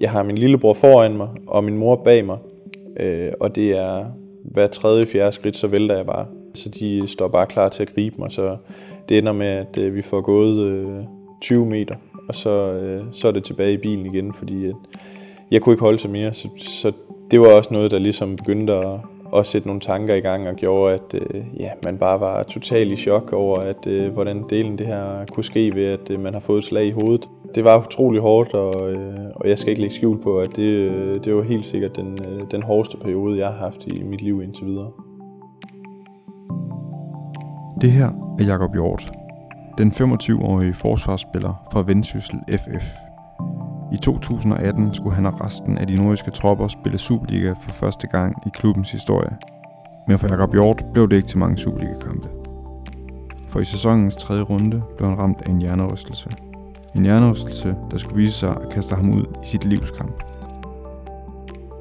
jeg har min lillebror foran mig, og min mor bag mig. Øh, og det er hver tredje, fjerde skridt, så vælter jeg bare. Så de står bare klar til at gribe mig, så det ender med, at øh, vi får gået øh, 20 meter, og så, øh, så er det tilbage i bilen igen, fordi at jeg kunne ikke holde sig mere. Så, så det var også noget, der ligesom begyndte at, at sætte nogle tanker i gang og gjorde, at øh, ja, man bare var totalt i chok over, at øh, hvordan delen det her kunne ske ved, at øh, man har fået et slag i hovedet. Det var utrolig hårdt, og, øh, og jeg skal ikke lægge skjul på, at det, øh, det var helt sikkert den, øh, den hårdeste periode, jeg har haft i mit liv indtil videre. Det her er Jakob Hjort, den 25-årige forsvarsspiller fra Vendsyssel FF. I 2018 skulle han og resten af de nordiske tropper spille Superliga for første gang i klubbens historie. Men for Jakob Hjort blev det ikke til mange Superliga-kampe. For i sæsonens tredje runde blev han ramt af en hjernerystelse. En hjernerystelse, der skulle vise sig at kaste ham ud i sit livskamp.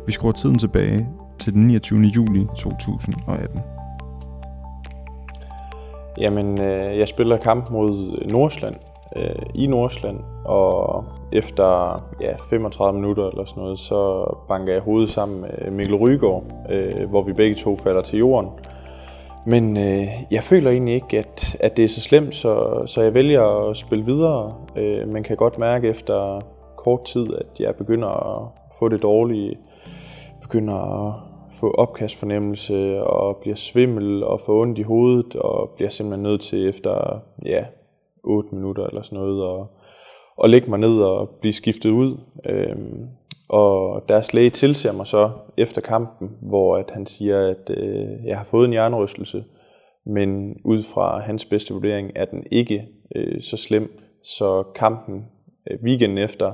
Vi skruer tiden tilbage til den 29. juli 2018. Jamen, øh, jeg spiller kamp mod Nordsland øh, i Nordsland, og efter ja, 35 minutter eller sådan noget, så banker jeg hovedet sammen med Mikkel Rygaard, øh, hvor vi begge to falder til jorden. Men øh, jeg føler egentlig ikke, at, at det er så slemt, så, så jeg vælger at spille videre. Øh, man kan godt mærke efter kort tid, at jeg begynder at få det dårlige, begynder at få opkastfornemmelse og bliver svimmel og får ondt i hovedet og bliver simpelthen nødt til efter ja, 8 minutter eller sådan noget og, og lægge mig ned og blive skiftet ud. Øhm, og deres læge tilser mig så efter kampen, hvor at han siger, at øh, jeg har fået en hjernerystelse, men ud fra hans bedste vurdering er den ikke øh, så slem, så kampen øh, weekenden efter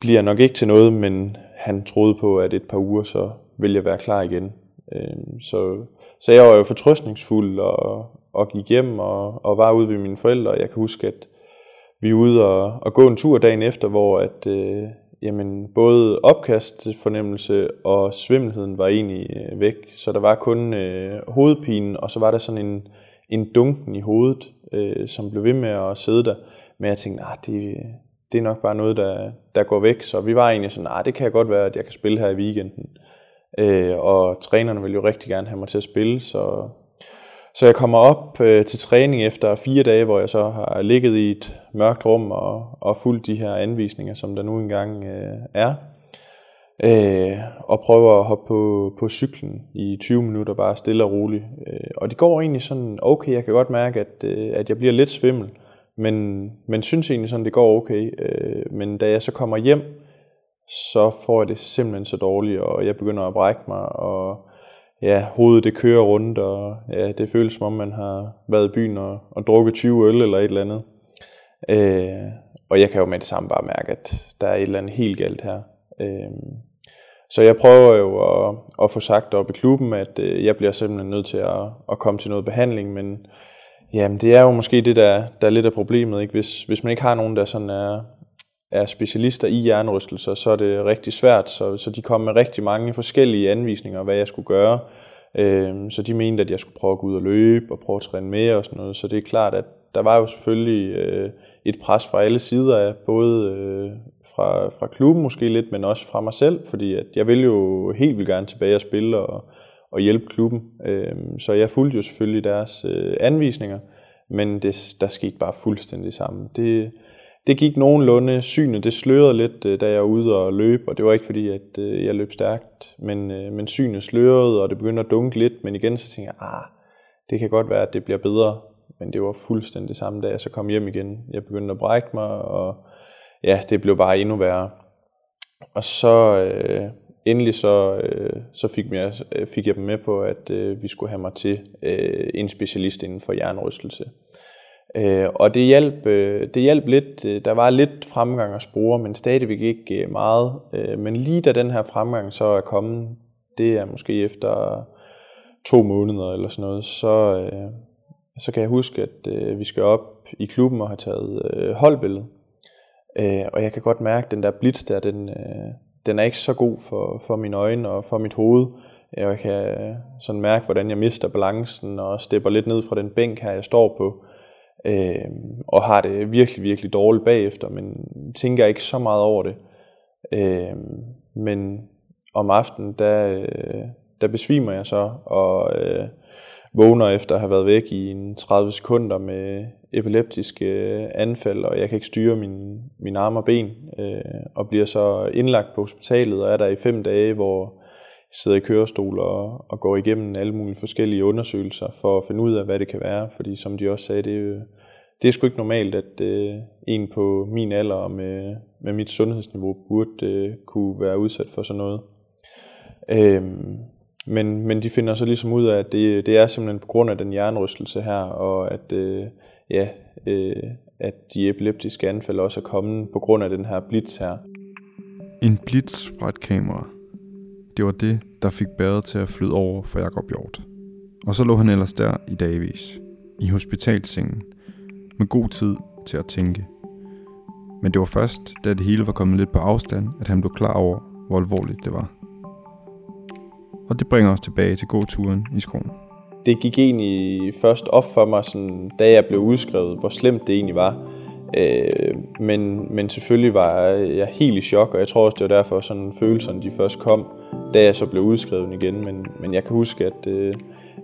bliver nok ikke til noget, men han troede på, at et par uger så vil jeg være klar igen. Øh, så, så jeg var jo fortrøstningsfuld og, og gik hjem og, og var ude ved mine forældre. Jeg kan huske, at vi er ude og, og gå en tur dagen efter, hvor at, øh, jamen, både opkastfornemmelse og svimmelheden var egentlig øh, væk. Så der var kun øh, hovedpinen, og så var der sådan en, en dunken i hovedet, øh, som blev ved med at sidde der. Men jeg tænkte, nah, det, det er nok bare noget, der, der går væk. Så vi var egentlig sådan, nej, det kan godt være, at jeg kan spille her i weekenden. Øh, og trænerne ville jo rigtig gerne have mig til at spille, så, så jeg kommer op øh, til træning efter fire dage, hvor jeg så har ligget i et mørkt rum og, og fulgt de her anvisninger, som der nu engang øh, er. Øh, og prøver at hoppe på, på cyklen i 20 minutter, bare stille og roligt. Øh, og det går egentlig sådan, okay, jeg kan godt mærke, at, øh, at jeg bliver lidt svimmel, men, men synes egentlig sådan, det går okay. Øh, men da jeg så kommer hjem, så får jeg det simpelthen så dårligt, og jeg begynder at brække mig, og ja, hovedet det kører rundt, og ja, det føles som om, man har været i byen og, og drukket 20 øl eller et eller andet. Øh, og jeg kan jo med det samme bare mærke, at der er et eller andet helt galt her. Øh, så jeg prøver jo at, at få sagt op i klubben, at øh, jeg bliver simpelthen nødt til at, at komme til noget behandling, men jamen, det er jo måske det, der, der er lidt af problemet. Ikke? Hvis, hvis man ikke har nogen, der sådan er, er specialister i hjernerystelser, så er det rigtig svært. Så, så de kom med rigtig mange forskellige anvisninger, hvad jeg skulle gøre. Øh, så de mente, at jeg skulle prøve at gå ud og løbe og prøve at træne mere og sådan noget. Så det er klart, at der var jo selvfølgelig øh, et pres fra alle sider af, både øh, fra, fra klubben måske lidt, men også fra mig selv, fordi at jeg ville jo helt vildt gerne tilbage og spille og, og hjælpe klubben. Øh, så jeg fulgte jo selvfølgelig deres øh, anvisninger, men det, der skete bare fuldstændig sammen. Det, det gik nogenlunde. Synet det slørede lidt, øh, da jeg var ude og løb, og det var ikke fordi, at øh, jeg løb stærkt, men, øh, men synet slørede, og det begyndte at dunke lidt, men igen så tænkte jeg, ah, det kan godt være, at det bliver bedre, men det var fuldstændig samme, da jeg så kom hjem igen. Jeg begyndte at brække mig, og ja, det blev bare endnu værre. Og så øh, endelig så, øh, så fik, jeg, fik jeg dem med på, at øh, vi skulle have mig til øh, en specialist inden for hjernerystelse. Øh, og det hjalp, øh, det hjalp lidt. Øh, der var lidt fremgang at spore, men stadigvæk ikke øh, meget. Øh, men lige da den her fremgang så er kommet, det er måske efter to måneder eller sådan noget, så, øh, så kan jeg huske, at øh, vi skal op i klubben og have taget øh, holdbillede. Øh, og jeg kan godt mærke, at den der blitz der, den, øh, den er ikke så god for, for mine øjne og for mit hoved. Jeg kan øh, sådan mærke, hvordan jeg mister balancen og stepper lidt ned fra den bænk her, jeg står på øh, øh, og har det virkelig, virkelig dårligt bagefter, men tænker ikke så meget over det. Øh, men om aftenen, der, øh, der besvimer jeg så, og øh, vågner efter at have været væk i en 30 sekunder med epileptiske øh, anfald, og jeg kan ikke styre min, min arme og ben, øh, og bliver så indlagt på hospitalet, og er der i fem dage, hvor sidder i kørestol og, og går igennem alle mulige forskellige undersøgelser for at finde ud af, hvad det kan være, fordi som de også sagde, det det er sgu ikke normalt, at øh, en på min alder og med, med mit sundhedsniveau burde øh, kunne være udsat for sådan noget. Øhm, men, men de finder så ligesom ud af, at det, det er simpelthen på grund af den hjernerystelse her, og at, øh, ja, øh, at de epileptiske anfald også er kommet på grund af den her blitz her. En blitz fra et kamera. Det var det, der fik bæret til at flyde over for Jakob Hjort. Og så lå han ellers der i dagvis, i hospitalsengen, med god tid til at tænke. Men det var først, da det hele var kommet lidt på afstand, at han blev klar over, hvor alvorligt det var. Og det bringer os tilbage til gåturen i skoven. Det gik egentlig først op for mig, sådan, da jeg blev udskrevet, hvor slemt det egentlig var. Øh, men, men selvfølgelig var jeg helt i chok, og jeg tror også, det var derfor, sådan følelserne de først kom, da jeg så blev udskrevet igen. Men, men jeg kan huske, at, øh,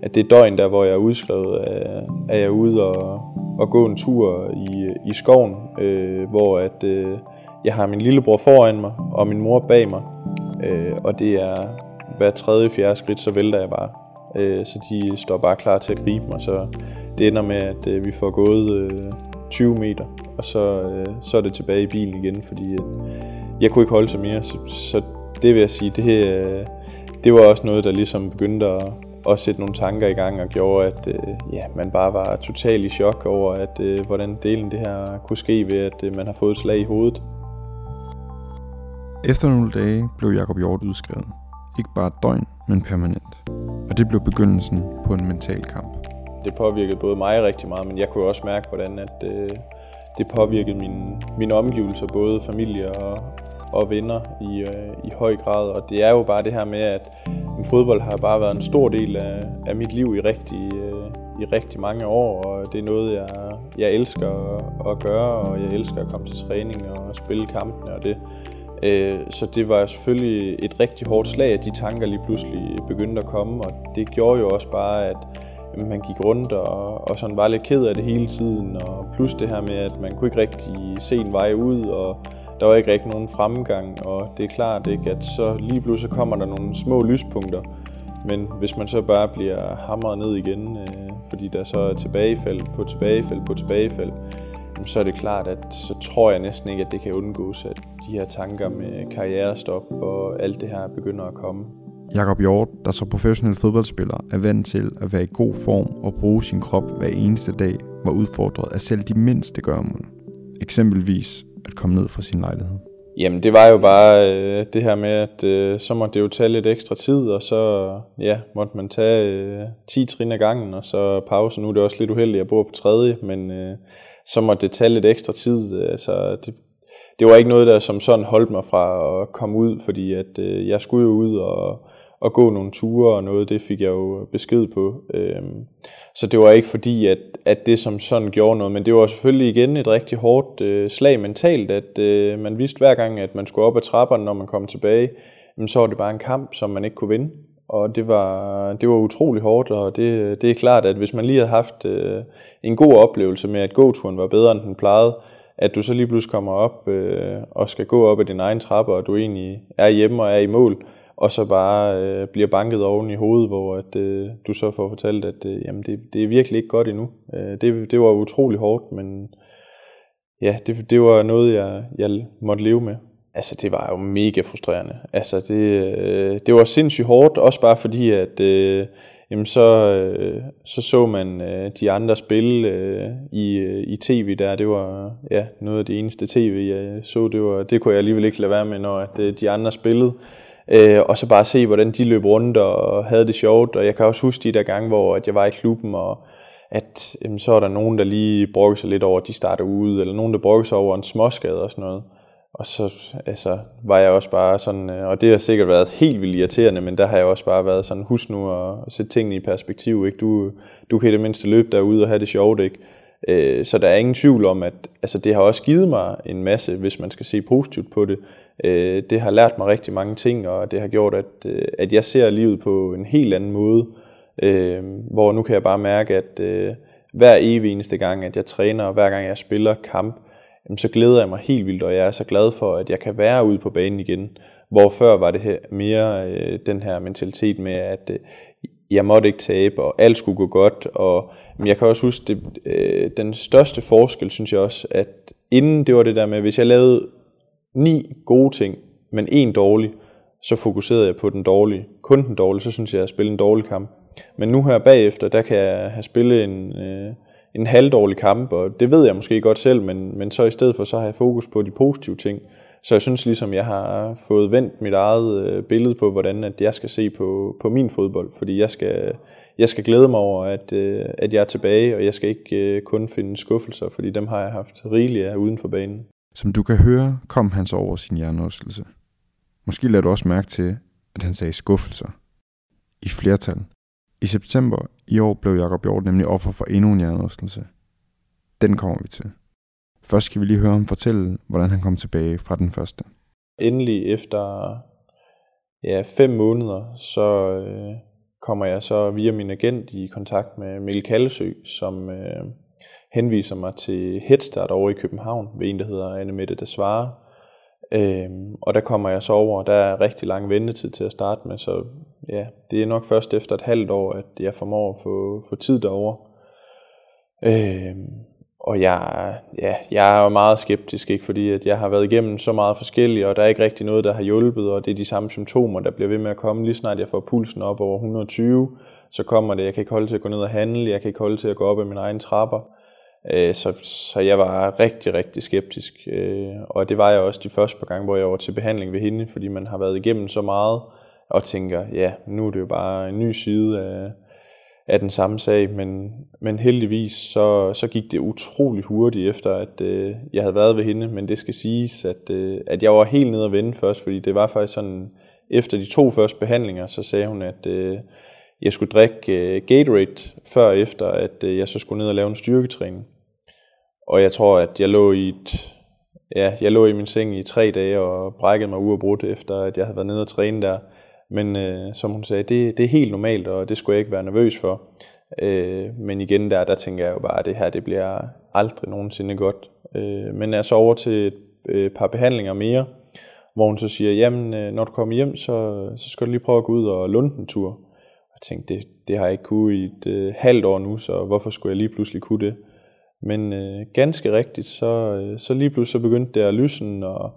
at det døgn der, hvor jeg er udskrevet, er, er jeg ude og, og gå en tur i, i skoven, øh, hvor at, øh, jeg har min lillebror foran mig, og min mor bag mig. Øh, og det er hver tredje, fjerde skridt, så vælter jeg bare. Øh, så de står bare klar til at gribe mig, så det ender med, at øh, vi får gået øh, 20 meter, og så, øh, så er det tilbage i bilen igen, fordi øh, jeg kunne ikke holde sig mere, så, så det vil jeg sige, det, øh, det var også noget, der ligesom begyndte at, at sætte nogle tanker i gang og gjorde, at øh, ja, man bare var totalt i chok over, at øh, hvordan delen det her kunne ske ved, at øh, man har fået et slag i hovedet. Efter nogle dage blev Jakob Hjort udskrevet. Ikke bare et døgn, men permanent. Og det blev begyndelsen på en mental kamp. Det påvirkede både mig rigtig meget, men jeg kunne også mærke, hvordan at, øh, det påvirkede mine, mine omgivelser, både familie og, og venner i, øh, i høj grad. Og det er jo bare det her med, at fodbold har bare været en stor del af, af mit liv i rigtig, øh, i rigtig mange år, og det er noget, jeg, jeg elsker at, at gøre, og jeg elsker at komme til træning og spille kampene, og det, Øh, så det var selvfølgelig et rigtig hårdt slag, at de tanker lige pludselig begyndte at komme, og det gjorde jo også bare, at man gik rundt og, og sådan var lidt ked af det hele tiden, og plus det her med, at man kunne ikke rigtig se en vej ud, og der var ikke rigtig nogen fremgang, og det er klart ikke, at så lige pludselig kommer der nogle små lyspunkter, men hvis man så bare bliver hamret ned igen, øh, fordi der så er tilbagefald på tilbagefald på tilbagefald, så er det klart, at så tror jeg næsten ikke, at det kan undgås, at de her tanker med karrierestop og alt det her begynder at komme. Jakob Hjort, der som professionel fodboldspiller er vant til at være i god form og bruge sin krop hver eneste dag, var udfordret af selv de mindste gørmål. Eksempelvis at komme ned fra sin lejlighed. Jamen det var jo bare øh, det her med, at øh, så måtte det jo tage lidt ekstra tid, og så ja, måtte man tage øh, 10 trin ad gangen, og så pause. Nu er det også lidt uheldigt, at jeg bor på tredje, men øh, så måtte det tage lidt ekstra tid. Altså, det, det var ikke noget, der som sådan holdt mig fra at komme ud, fordi at, øh, jeg skulle jo ud og, og gå nogle ture og noget, det fik jeg jo besked på. Øhm, så det var ikke fordi, at, at det som sådan gjorde noget, men det var selvfølgelig igen et rigtig hårdt øh, slag mentalt, at øh, man vidste hver gang, at man skulle op ad trapperne, når man kom tilbage, jamen, så var det bare en kamp, som man ikke kunne vinde. Og det var, det var utrolig hårdt, og det, det er klart, at hvis man lige havde haft øh, en god oplevelse med, at gåturen var bedre, end den plejede, at du så lige pludselig kommer op øh, og skal gå op ad din egen trappe, og du egentlig er hjemme og er i mål, og så bare øh, bliver banket oven i hovedet, hvor at, øh, du så får fortalt, at øh, jamen det, det er virkelig ikke godt endnu. Øh, det, det var utrolig hårdt, men ja, det, det var noget, jeg, jeg måtte leve med. Altså, det var jo mega frustrerende. Altså, det, øh, det var sindssygt hårdt, også bare fordi, at øh, jamen så, øh, så så man øh, de andre spille øh, i, øh, i tv der. Det var ja, noget af det eneste tv, jeg så. Det, var, det kunne jeg alligevel ikke lade være med, når at, øh, de andre spillede. Øh, og så bare se, hvordan de løb rundt og havde det sjovt. Og jeg kan også huske de der gange, hvor at jeg var i klubben, og at jamen, så er der nogen, der lige brokker sig lidt over, at de starter ude, eller nogen, der brokker sig over en småskade og sådan noget. Og så altså, var jeg også bare sådan, øh, og det har sikkert været helt vildt irriterende, men der har jeg også bare været sådan, husk nu at sætte tingene i perspektiv, ikke? Du, du kan i det mindste løbe derude og have det sjovt, ikke? Øh, så der er ingen tvivl om, at altså, det har også givet mig en masse, hvis man skal se positivt på det. Øh, det har lært mig rigtig mange ting, og det har gjort, at, øh, at jeg ser livet på en helt anden måde. Øh, hvor nu kan jeg bare mærke, at øh, hver evig eneste gang, at jeg træner, og hver gang jeg spiller kamp, jamen, så glæder jeg mig helt vildt, og jeg er så glad for, at jeg kan være ude på banen igen. Hvor før var det her mere øh, den her mentalitet med, at øh, jeg måtte ikke tabe, og alt skulle gå godt. Og, men jeg kan også huske, det, øh, den største forskel, synes jeg også, at inden det var det der med, hvis jeg lavede ni gode ting, men en dårlig, så fokuserede jeg på den dårlige. Kun den dårlige, så synes jeg, at jeg spillede en dårlig kamp. Men nu her bagefter, der kan jeg have spillet en, øh, en halvdårlig kamp, og det ved jeg måske godt selv, men, men så i stedet for, så har jeg fokus på de positive ting. Så jeg synes ligesom, jeg har fået vendt mit eget øh, billede på, hvordan at jeg skal se på, på min fodbold, fordi jeg skal, jeg skal glæde mig over, at, øh, at jeg er tilbage, og jeg skal ikke øh, kun finde skuffelser, fordi dem har jeg haft rigeligt af uden for banen. Som du kan høre, kom han så over sin hjernerystelse. Måske lader du også mærke til, at han sagde skuffelser. I flertal. I september i år blev Jakob Hjort nemlig offer for endnu en hjernerystelse. Den kommer vi til. Først skal vi lige høre ham fortælle, hvordan han kom tilbage fra den første. Endelig efter ja, fem måneder, så øh, kommer jeg så via min agent i kontakt med Mikkel Kallesø, som øh, henviser mig til Headstart over i København, ved en, der hedder Anne Mette Desvare. Øhm, og der kommer jeg så over, der er rigtig lang ventetid til at starte med, så ja, det er nok først efter et halvt år, at jeg formår at få, få tid derover. Øhm, og jeg, ja, jeg er jo meget skeptisk, ikke? fordi at jeg har været igennem så meget forskelligt, og der er ikke rigtig noget, der har hjulpet, og det er de samme symptomer, der bliver ved med at komme. Lige snart jeg får pulsen op over 120, så kommer det, jeg kan ikke holde til at gå ned og handle, jeg kan ikke holde til at gå op ad mine egne trapper. Øh, så, så jeg var rigtig, rigtig skeptisk, øh, og det var jeg også de første par gange, hvor jeg var til behandling ved hende, fordi man har været igennem så meget, og tænker, ja, nu er det jo bare en ny side af, af den samme sag, men, men heldigvis så, så gik det utrolig hurtigt efter, at øh, jeg havde været ved hende, men det skal siges, at, øh, at jeg var helt nede at vende først, fordi det var faktisk sådan, efter de to første behandlinger, så sagde hun, at øh, jeg skulle drikke øh, Gatorade før og efter, at øh, jeg så skulle ned og lave en styrketræning. Og jeg tror, at jeg lå i et, ja, jeg lå i min seng i tre dage og brækkede mig uafbrudt efter, at jeg havde været nede og træne der. Men øh, som hun sagde, det, det er helt normalt, og det skulle jeg ikke være nervøs for. Øh, men igen der, der tænker jeg jo bare, at det her det bliver aldrig nogensinde godt. Øh, men er så over til et øh, par behandlinger mere, hvor hun så siger, jamen øh, når du kommer hjem, så, så skal du lige prøve at gå ud og lunde en tur. Og jeg tænkte, det, det har jeg ikke kunne i et øh, halvt år nu, så hvorfor skulle jeg lige pludselig kunne det? Men øh, ganske rigtigt, så, øh, så lige pludselig så begyndte det at lysne, og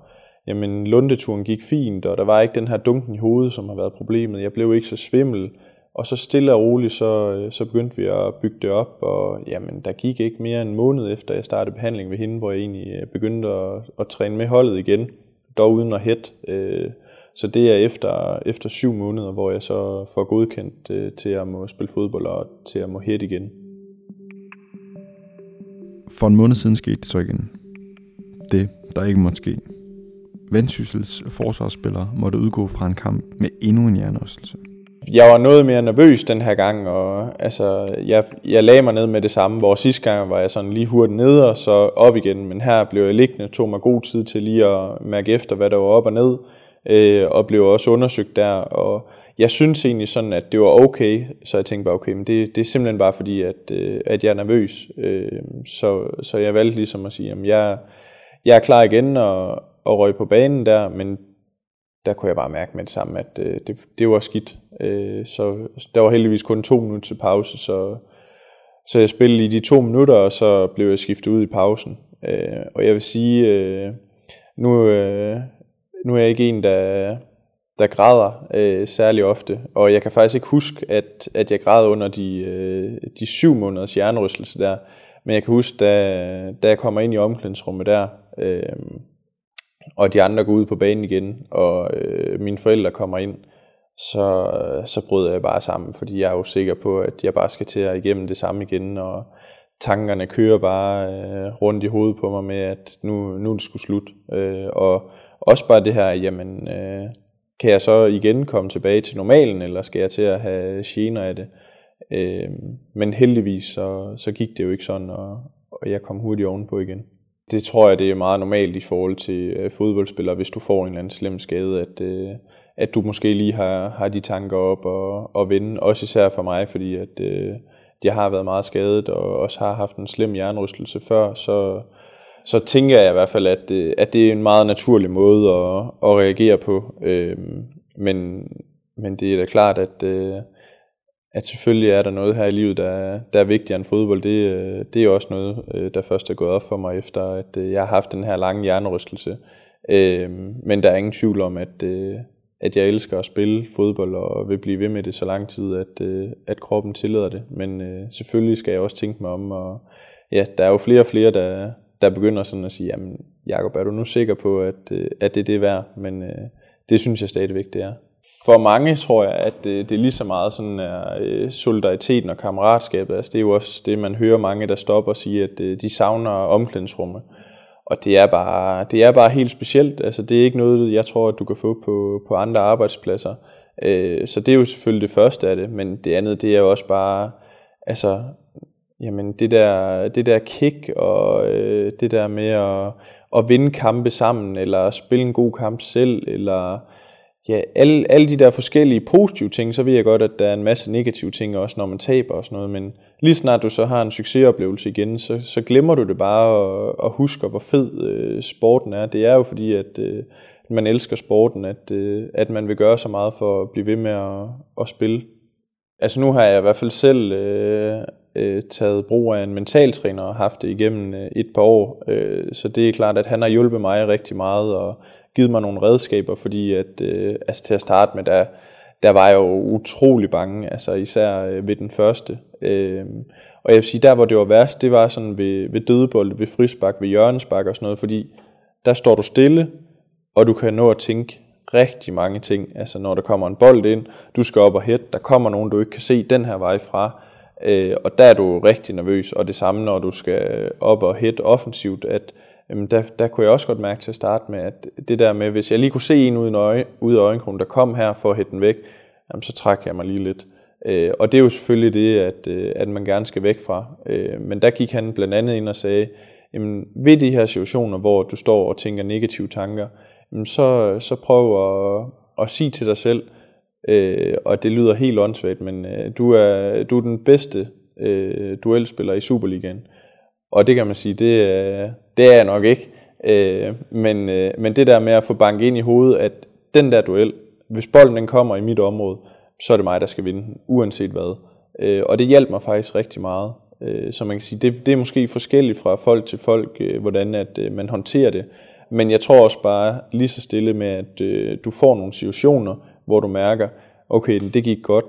jamen lundeturen gik fint, og der var ikke den her dunken i hovedet, som har været problemet. Jeg blev ikke så svimmel, og så stille og roligt, så, øh, så begyndte vi at bygge det op, og jamen, der gik ikke mere end en måned efter, jeg startede behandling ved hende, hvor jeg egentlig øh, begyndte at, at træne med holdet igen, dog uden at hætte. Øh, så det er efter, efter syv måneder, hvor jeg så får godkendt til at må spille fodbold og til at må hætte igen. For en måned siden skete det så igen. Det, der ikke måtte ske. Vendsyssels forsvarsspiller måtte udgå fra en kamp med endnu en hjernerystelse. Jeg var noget mere nervøs den her gang, og altså, jeg, jeg lagde mig ned med det samme, hvor sidste gang var jeg sådan lige hurtigt nede og så op igen, men her blev jeg liggende, tog mig god tid til lige at mærke efter, hvad der var op og ned, øh, og blev også undersøgt der, og jeg synes egentlig sådan, at det var okay, så jeg tænkte bare, okay, men det, det er simpelthen bare fordi, at, øh, at jeg er nervøs, øh, så, så jeg valgte ligesom at sige, at jeg, jeg er klar igen, og, og røg på banen der, men der kunne jeg bare mærke med det samme, at øh, det, det var skidt. Øh, så der var heldigvis kun to minutter til pause, så, så jeg spillede i de to minutter, og så blev jeg skiftet ud i pausen. Øh, og jeg vil sige, øh, nu, øh, nu er jeg ikke en, der, der græder øh, særlig ofte, og jeg kan faktisk ikke huske, at, at jeg græd under de, øh, de syv måneders hjernerystelse der, men jeg kan huske, da, da jeg kommer ind i omklædningsrummet der, øh, og de andre går ud på banen igen, og øh, mine forældre kommer ind, så, så bryder jeg bare sammen, fordi jeg er jo sikker på, at jeg bare skal til at igennem det samme igen, og tankerne kører bare øh, rundt i hovedet på mig med, at nu, nu er det skulle slut. Øh, og også bare det her, jamen, øh, kan jeg så igen komme tilbage til normalen, eller skal jeg til at have gener af det? Øh, men heldigvis så, så gik det jo ikke sådan, og, og jeg kom hurtigt ovenpå igen. Det tror jeg, det er meget normalt i forhold til øh, fodboldspillere, hvis du får en eller anden slem skade, at, øh, at du måske lige har, har de tanker op og, og vende. Også især for mig, fordi at, øh, jeg har været meget skadet og også har haft en slem hjernerystelse før, så, så tænker jeg i hvert fald, at, øh, at det er en meget naturlig måde at, at reagere på. Øh, men, men det er da klart, at, øh, at selvfølgelig er der noget her i livet, der, der er vigtigere end fodbold. Det, øh, det er også noget, øh, der først er gået op for mig, efter at øh, jeg har haft den her lange hjernerystelse. Øhm, men der er ingen tvivl om, at, at jeg elsker at spille fodbold og vil blive ved med det så lang tid, at, at kroppen tillader det. Men selvfølgelig skal jeg også tænke mig om, og ja, der er jo flere og flere, der, der begynder sådan at sige, jamen Jacob, er du nu sikker på, at, at det er det værd? Men det synes jeg stadigvæk, det er. For mange tror jeg, at det, det er lige så meget sådan er, øh, solidariteten og kammeratskabet. Altså, det er jo også det, man hører mange, der stopper og siger, at øh, de savner omklædningsrummet. Og det er, bare, det er bare helt specielt. Altså, det er ikke noget, jeg tror, at du kan få på, på andre arbejdspladser. Øh, så det er jo selvfølgelig det første af det, men det andet, det er jo også bare, altså, jamen det der, det der kick og øh, det der med at, at vinde kampe sammen, eller spille en god kamp selv, eller ja, alle, alle de der forskellige positive ting, så ved jeg godt, at der er en masse negative ting også, når man taber og sådan noget, men lige snart du så har en succesoplevelse igen, så, så glemmer du det bare og, og husker, hvor fed øh, sporten er. Det er jo fordi, at øh, man elsker sporten, at, øh, at man vil gøre så meget for at blive ved med at, at spille. Altså nu har jeg i hvert fald selv øh, øh, taget brug af en mentaltræner og haft det igennem øh, et par år, øh, så det er klart, at han har hjulpet mig rigtig meget og givet mig nogle redskaber, fordi at, øh, altså til at starte med, der, der var jeg jo utrolig bange, altså især øh, ved den første. Øh, og jeg vil sige, der hvor det var værst, det var sådan ved, ved dødebold, ved frisbak, ved hjørnesbak og sådan noget, fordi der står du stille, og du kan nå at tænke rigtig mange ting. Altså når der kommer en bold ind, du skal op og hætte, der kommer nogen, du ikke kan se den her vej fra, øh, og der er du rigtig nervøs. Og det samme, når du skal op og hætte offensivt, at jamen der, der kunne jeg også godt mærke til at starte med, at det der med, hvis jeg lige kunne se en ud, øje, af øjenkrogen, der kom her for at hætte den væk, jamen så trækker jeg mig lige lidt. Øh, og det er jo selvfølgelig det, at, øh, at man gerne skal væk fra. Øh, men der gik han blandt andet ind og sagde, jamen ved de her situationer, hvor du står og tænker negative tanker, jamen så, så prøv at, at sige til dig selv, øh, og det lyder helt åndssvagt, men øh, du, er, du er den bedste øh, duelspiller i Superligaen. Og det kan man sige, det, øh, det er jeg nok ikke. Øh, men, øh, men det der med at få banket ind i hovedet, at den der duel, hvis bolden den kommer i mit område, så er det mig, der skal vinde, uanset hvad. Øh, og det hjalp mig faktisk rigtig meget. Øh, så man kan sige, det, det er måske forskelligt fra folk til folk, øh, hvordan at øh, man håndterer det. Men jeg tror også bare lige så stille med, at øh, du får nogle situationer, hvor du mærker, okay, det gik godt.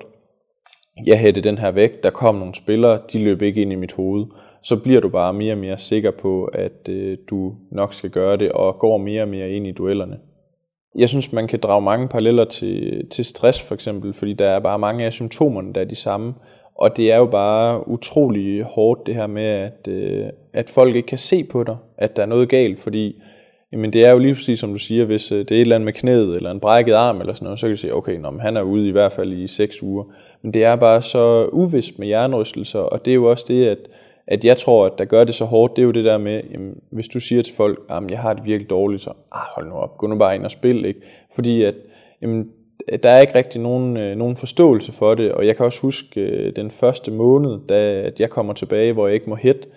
Jeg hætte den her væk, der kom nogle spillere, de løb ikke ind i mit hoved så bliver du bare mere og mere sikker på, at øh, du nok skal gøre det, og går mere og mere ind i duellerne. Jeg synes, man kan drage mange paralleller til, til stress for eksempel, fordi der er bare mange af symptomerne, der er de samme. Og det er jo bare utrolig hårdt det her med, at, øh, at folk ikke kan se på dig, at der er noget galt, fordi jamen det er jo lige præcis som du siger, hvis øh, det er et eller andet med knæet, eller en brækket arm, eller sådan noget, så kan du sige, okay, nå, men han er ude i hvert fald i 6 uger. Men det er bare så uvist med hjernerystelser, og det er jo også det, at at jeg tror, at der gør det så hårdt, det er jo det der med, jamen, hvis du siger til folk, at jeg har det virkelig dårligt, så ah, hold nu op, gå nu bare ind og spil, ikke? Fordi at, jamen, der er ikke rigtig nogen, øh, nogen forståelse for det, og jeg kan også huske øh, den første måned, da at jeg kommer tilbage, hvor jeg ikke må hætte,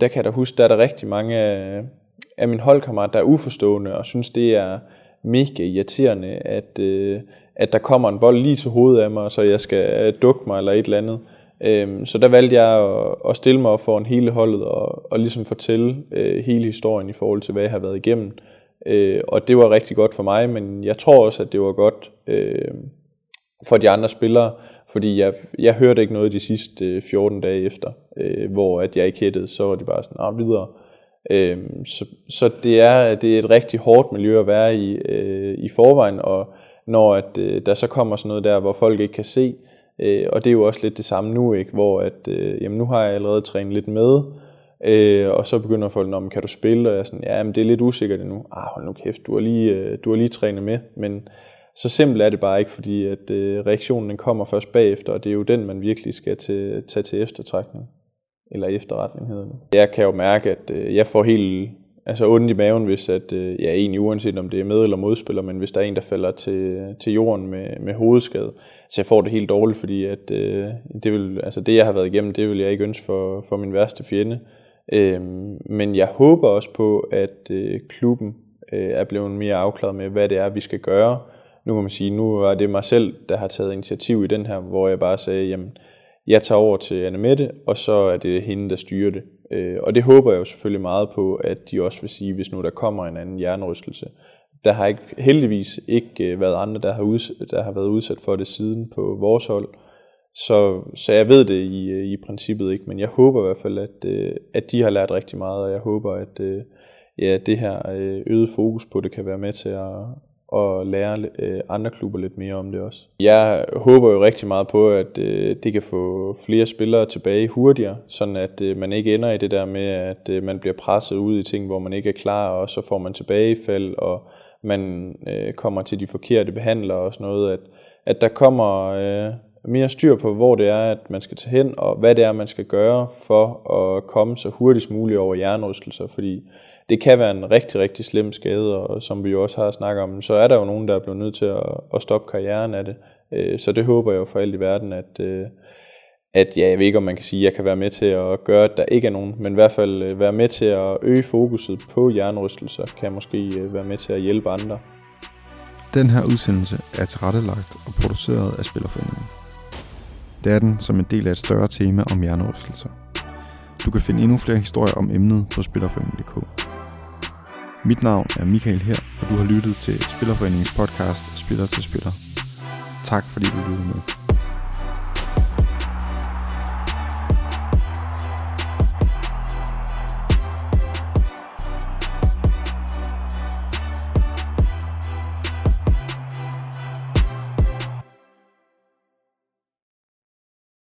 der kan jeg da huske, der er der rigtig mange af, af mine holdkammerater, der er uforstående, og synes, det er mega irriterende, at, øh, at der kommer en bold lige til hovedet af mig, så jeg skal dukke mig eller et eller andet. Øhm, så der valgte jeg at, at stille mig op foran hele holdet og, og ligesom fortælle øh, hele historien i forhold til, hvad jeg har været igennem. Øh, og det var rigtig godt for mig, men jeg tror også, at det var godt øh, for de andre spillere, fordi jeg, jeg hørte ikke noget de sidste øh, 14 dage efter, øh, hvor at jeg ikke hættede, så var de bare sådan, ah, videre. Øh, så så det, er, det er et rigtig hårdt miljø at være i øh, i forvejen, og når at, øh, der så kommer sådan noget der, hvor folk ikke kan se, Øh, og det er jo også lidt det samme nu, ikke? hvor at, øh, jamen, nu har jeg allerede trænet lidt med, øh, og så begynder folk, om kan du spille? Og jeg er sådan, ja, men det er lidt usikkert endnu. Ah, hold nu kæft, du har lige, øh, du har lige trænet med. Men så simpelt er det bare ikke, fordi at øh, reaktionen den kommer først bagefter, og det er jo den, man virkelig skal til, tage til eftertrækning. eller efterretning hedder det. Jeg kan jo mærke, at øh, jeg får helt altså ondt i maven, hvis at, øh, ja, egentlig uanset om det er med- eller modspiller, men hvis der er en, der falder til, til jorden med, med hovedskade, så jeg får det helt dårligt, fordi at, øh, det, vil, altså det, jeg har været igennem, det vil jeg ikke ønske for, for min værste fjende. Øh, men jeg håber også på, at øh, klubben øh, er blevet mere afklaret med, hvad det er, vi skal gøre. Nu kan man sige, nu var det mig selv, der har taget initiativ i den her, hvor jeg bare sagde, jamen, jeg tager over til Anne Mette, og så er det hende, der styrer det. Øh, og det håber jeg jo selvfølgelig meget på, at de også vil sige, hvis nu der kommer en anden hjernerystelse. Der har ikke, heldigvis ikke øh, været andre, der har, udsat, der har været udsat for det siden på vores hold. Så, så jeg ved det i, øh, i princippet ikke, men jeg håber i hvert fald, at, øh, at de har lært rigtig meget, og jeg håber, at ja, det her øget fokus på det kan være med til at, og lære øh, andre klubber lidt mere om det også. Jeg håber jo rigtig meget på, at øh, det kan få flere spillere tilbage hurtigere, sådan at øh, man ikke ender i det der med, at man bliver presset ud i ting, hvor man ikke er klar, og så får man tilbagefald, og man kommer til de forkerte behandlere og sådan noget, at, at der kommer mere styr på, hvor det er, at man skal tage hen, og hvad det er, man skal gøre for at komme så hurtigst muligt over hjernerystelser, fordi det kan være en rigtig, rigtig slem skade, og som vi jo også har snakket om, så er der jo nogen, der er blevet nødt til at, at stoppe karrieren af det. Øh, så det håber jeg jo for alt i verden, at, øh, at ja, jeg ved ikke, om man kan sige, at jeg kan være med til at gøre, at der ikke er nogen, men i hvert fald øh, være med til at øge fokuset på hjernerystelser, kan jeg måske være med til at hjælpe andre. Den her udsendelse er tilrettelagt og produceret af Spillerforeningen. Det er den som en del af et større tema om hjernerystelser. Du kan finde endnu flere historier om emnet på Spillerforeningen.dk. Mit navn er Michael her, og du har lyttet til Spillerforeningens podcast Spiller til Spiller. Tak fordi du lyttede med.